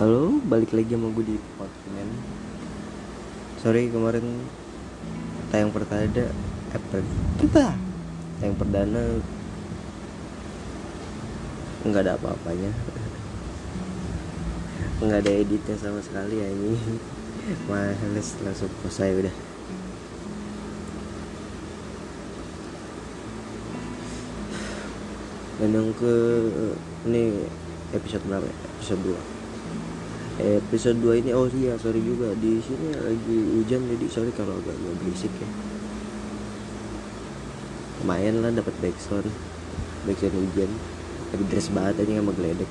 Halo, balik lagi sama gue di Podman Sorry kemarin tayang pertama eh per, kita tayang perdana nggak ada apa-apanya. Nggak ada editnya sama sekali ya ini males langsung saya udah. Dan yang ke ini episode berapa ya? episode 2 episode 2 ini oh iya sorry juga. Di sini lagi hujan jadi sorry kalau agak agak berisik ya. Lumayan lah dapat backsound backsound hujan. Lagi dress banget aja sama geledek.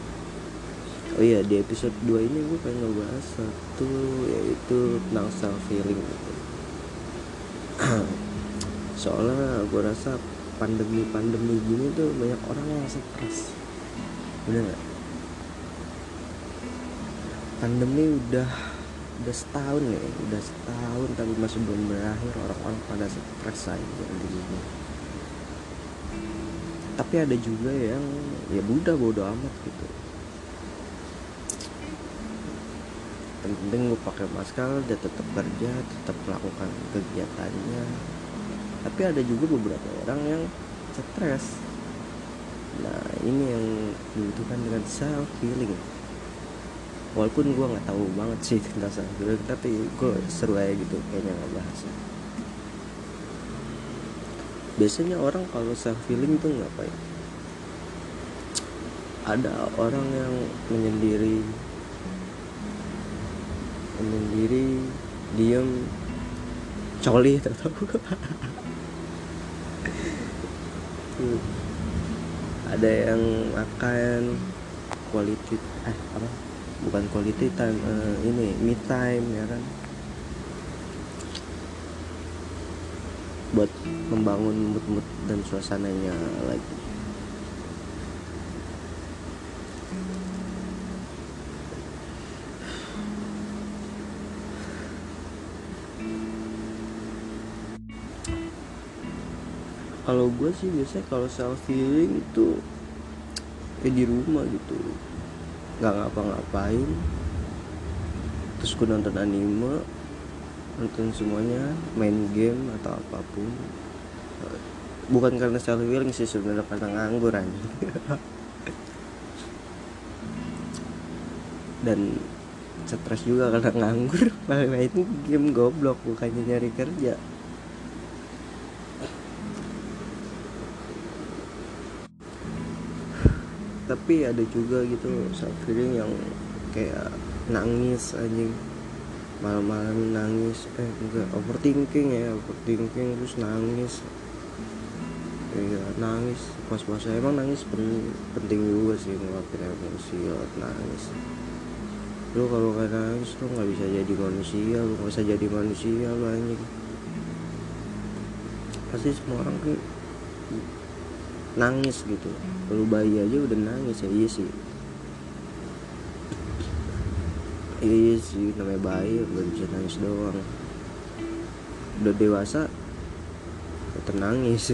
Oh iya di episode 2 ini gue pengen ngebahas satu yaitu tentang self healing gitu. soalnya gue rasa pandemi-pandemi gini tuh banyak orang yang stres bener gak? Pandemi udah udah setahun ya udah setahun tapi masih belum berakhir. Orang-orang pada stres aja intinya tapi ada juga yang ya udah bodo amat gitu. Yang penting gue pakai masker dia tetap kerja tetap melakukan kegiatannya. Tapi ada juga beberapa orang yang stres. Nah ini yang dibutuhkan dengan self healing walaupun gue nggak tahu banget sih tentang healing tapi gue seru aja gitu kayaknya nggak bahas. Biasanya orang kalau self healing tuh ngapain? Ada orang yang menyendiri menyendiri diem coli atau ada yang makan quality eh apa bukan quality time uh, ini me time ya kan? Buat membangun mood-mood dan suasananya lagi kalau gue sih biasanya kalau self healing itu ya di rumah gitu nggak ngapa-ngapain. Terus gue nonton anime nonton semuanya main game atau apa pun. Bukan karena self healing sih sebenarnya karena nganggur aja dan stres juga karena nganggur. Main game goblok bukannya nyari kerja tapi ada juga gitu self healing yang kayak nangis anjing. Malam-malam nangis eh enggak overthinking ya overthinking terus nangis. Iya nangis pas puasa emang nangis pen penting juga sih ngeluapin emosi lewat nangis. Lu kalau gak nangis lu nggak bisa jadi manusia lu nggak bisa jadi manusia lu anjing. Pasti semua orang kan nangis gitu. Kalau bayi aja udah nangis ya iya sih. Iya sih namanya bayi belum bisa nangis doang. Udah dewasa ternangis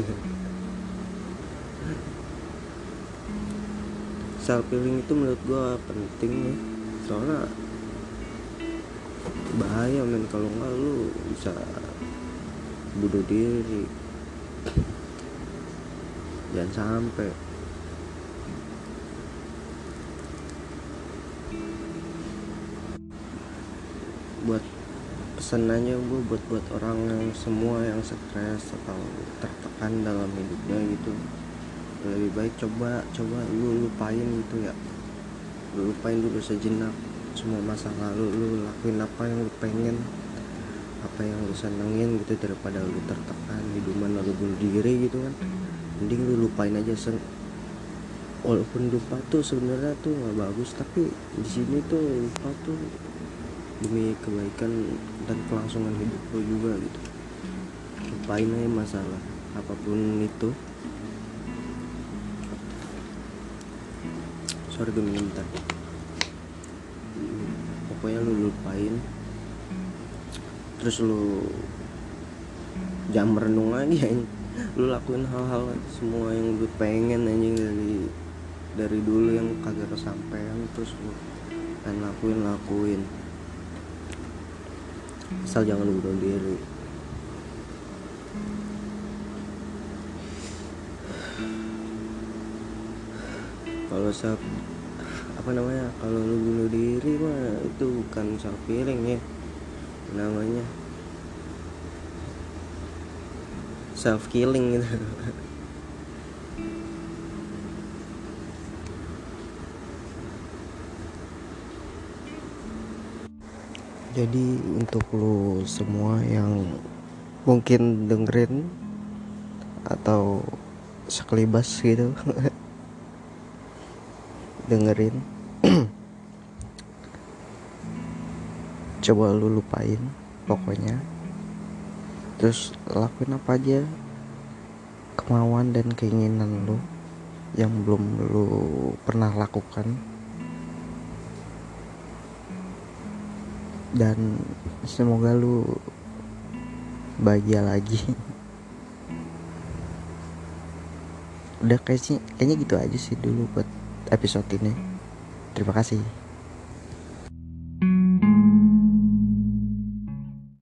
self healing itu menurut gua penting ya. Soalnya bahaya men kalau nggak lu bisa bunuh diri jangan sampai. Buat pesanannya gue buat buat orang yang semua yang stres atau tertekan dalam hidupnya gitu. Lebih baik coba coba lu lupain gitu ya. Lu lupain dulu sejenak semua masa lalu lu lakuin apa yang lu pengen apa yang lu senengin gitu daripada lu tertekan hidupan lalu bunuh diri gitu kan. Mending lu lupain aja sen walaupun lupa tuh sebenarnya tuh nggak bagus tapi di sini tuh lupa tuh demi kebaikan dan kelangsungan hidup lo juga gitu. Lupain aja masalah apa pun itu. Sorry gue minum bentar. Pokoknya lu lupain terus lu jam merenung lagi ya lu lakuin hal-hal semua yang lu pengen anjing dari dari dulu yang kagak kesampaian terus lu silakan lakuin lakuin. Asal jangan bunuh diri. Kalau self apa namanya kalau lu bunuh diri mah itu bukan healing ya namanya. Self killing gitu. Jadi untuk lu semua yang mungkin dengerin atau sekelibas gitu dengerin coba lu lupain pokoknya. Terus lakuin apa aja kemauan dan keinginan lu yang belum lu pernah lakukan. Dan semoga lu bahagia lagi. Udah kayaknya kayaknya gitu aja sih dulu buat episode ini. Terima kasih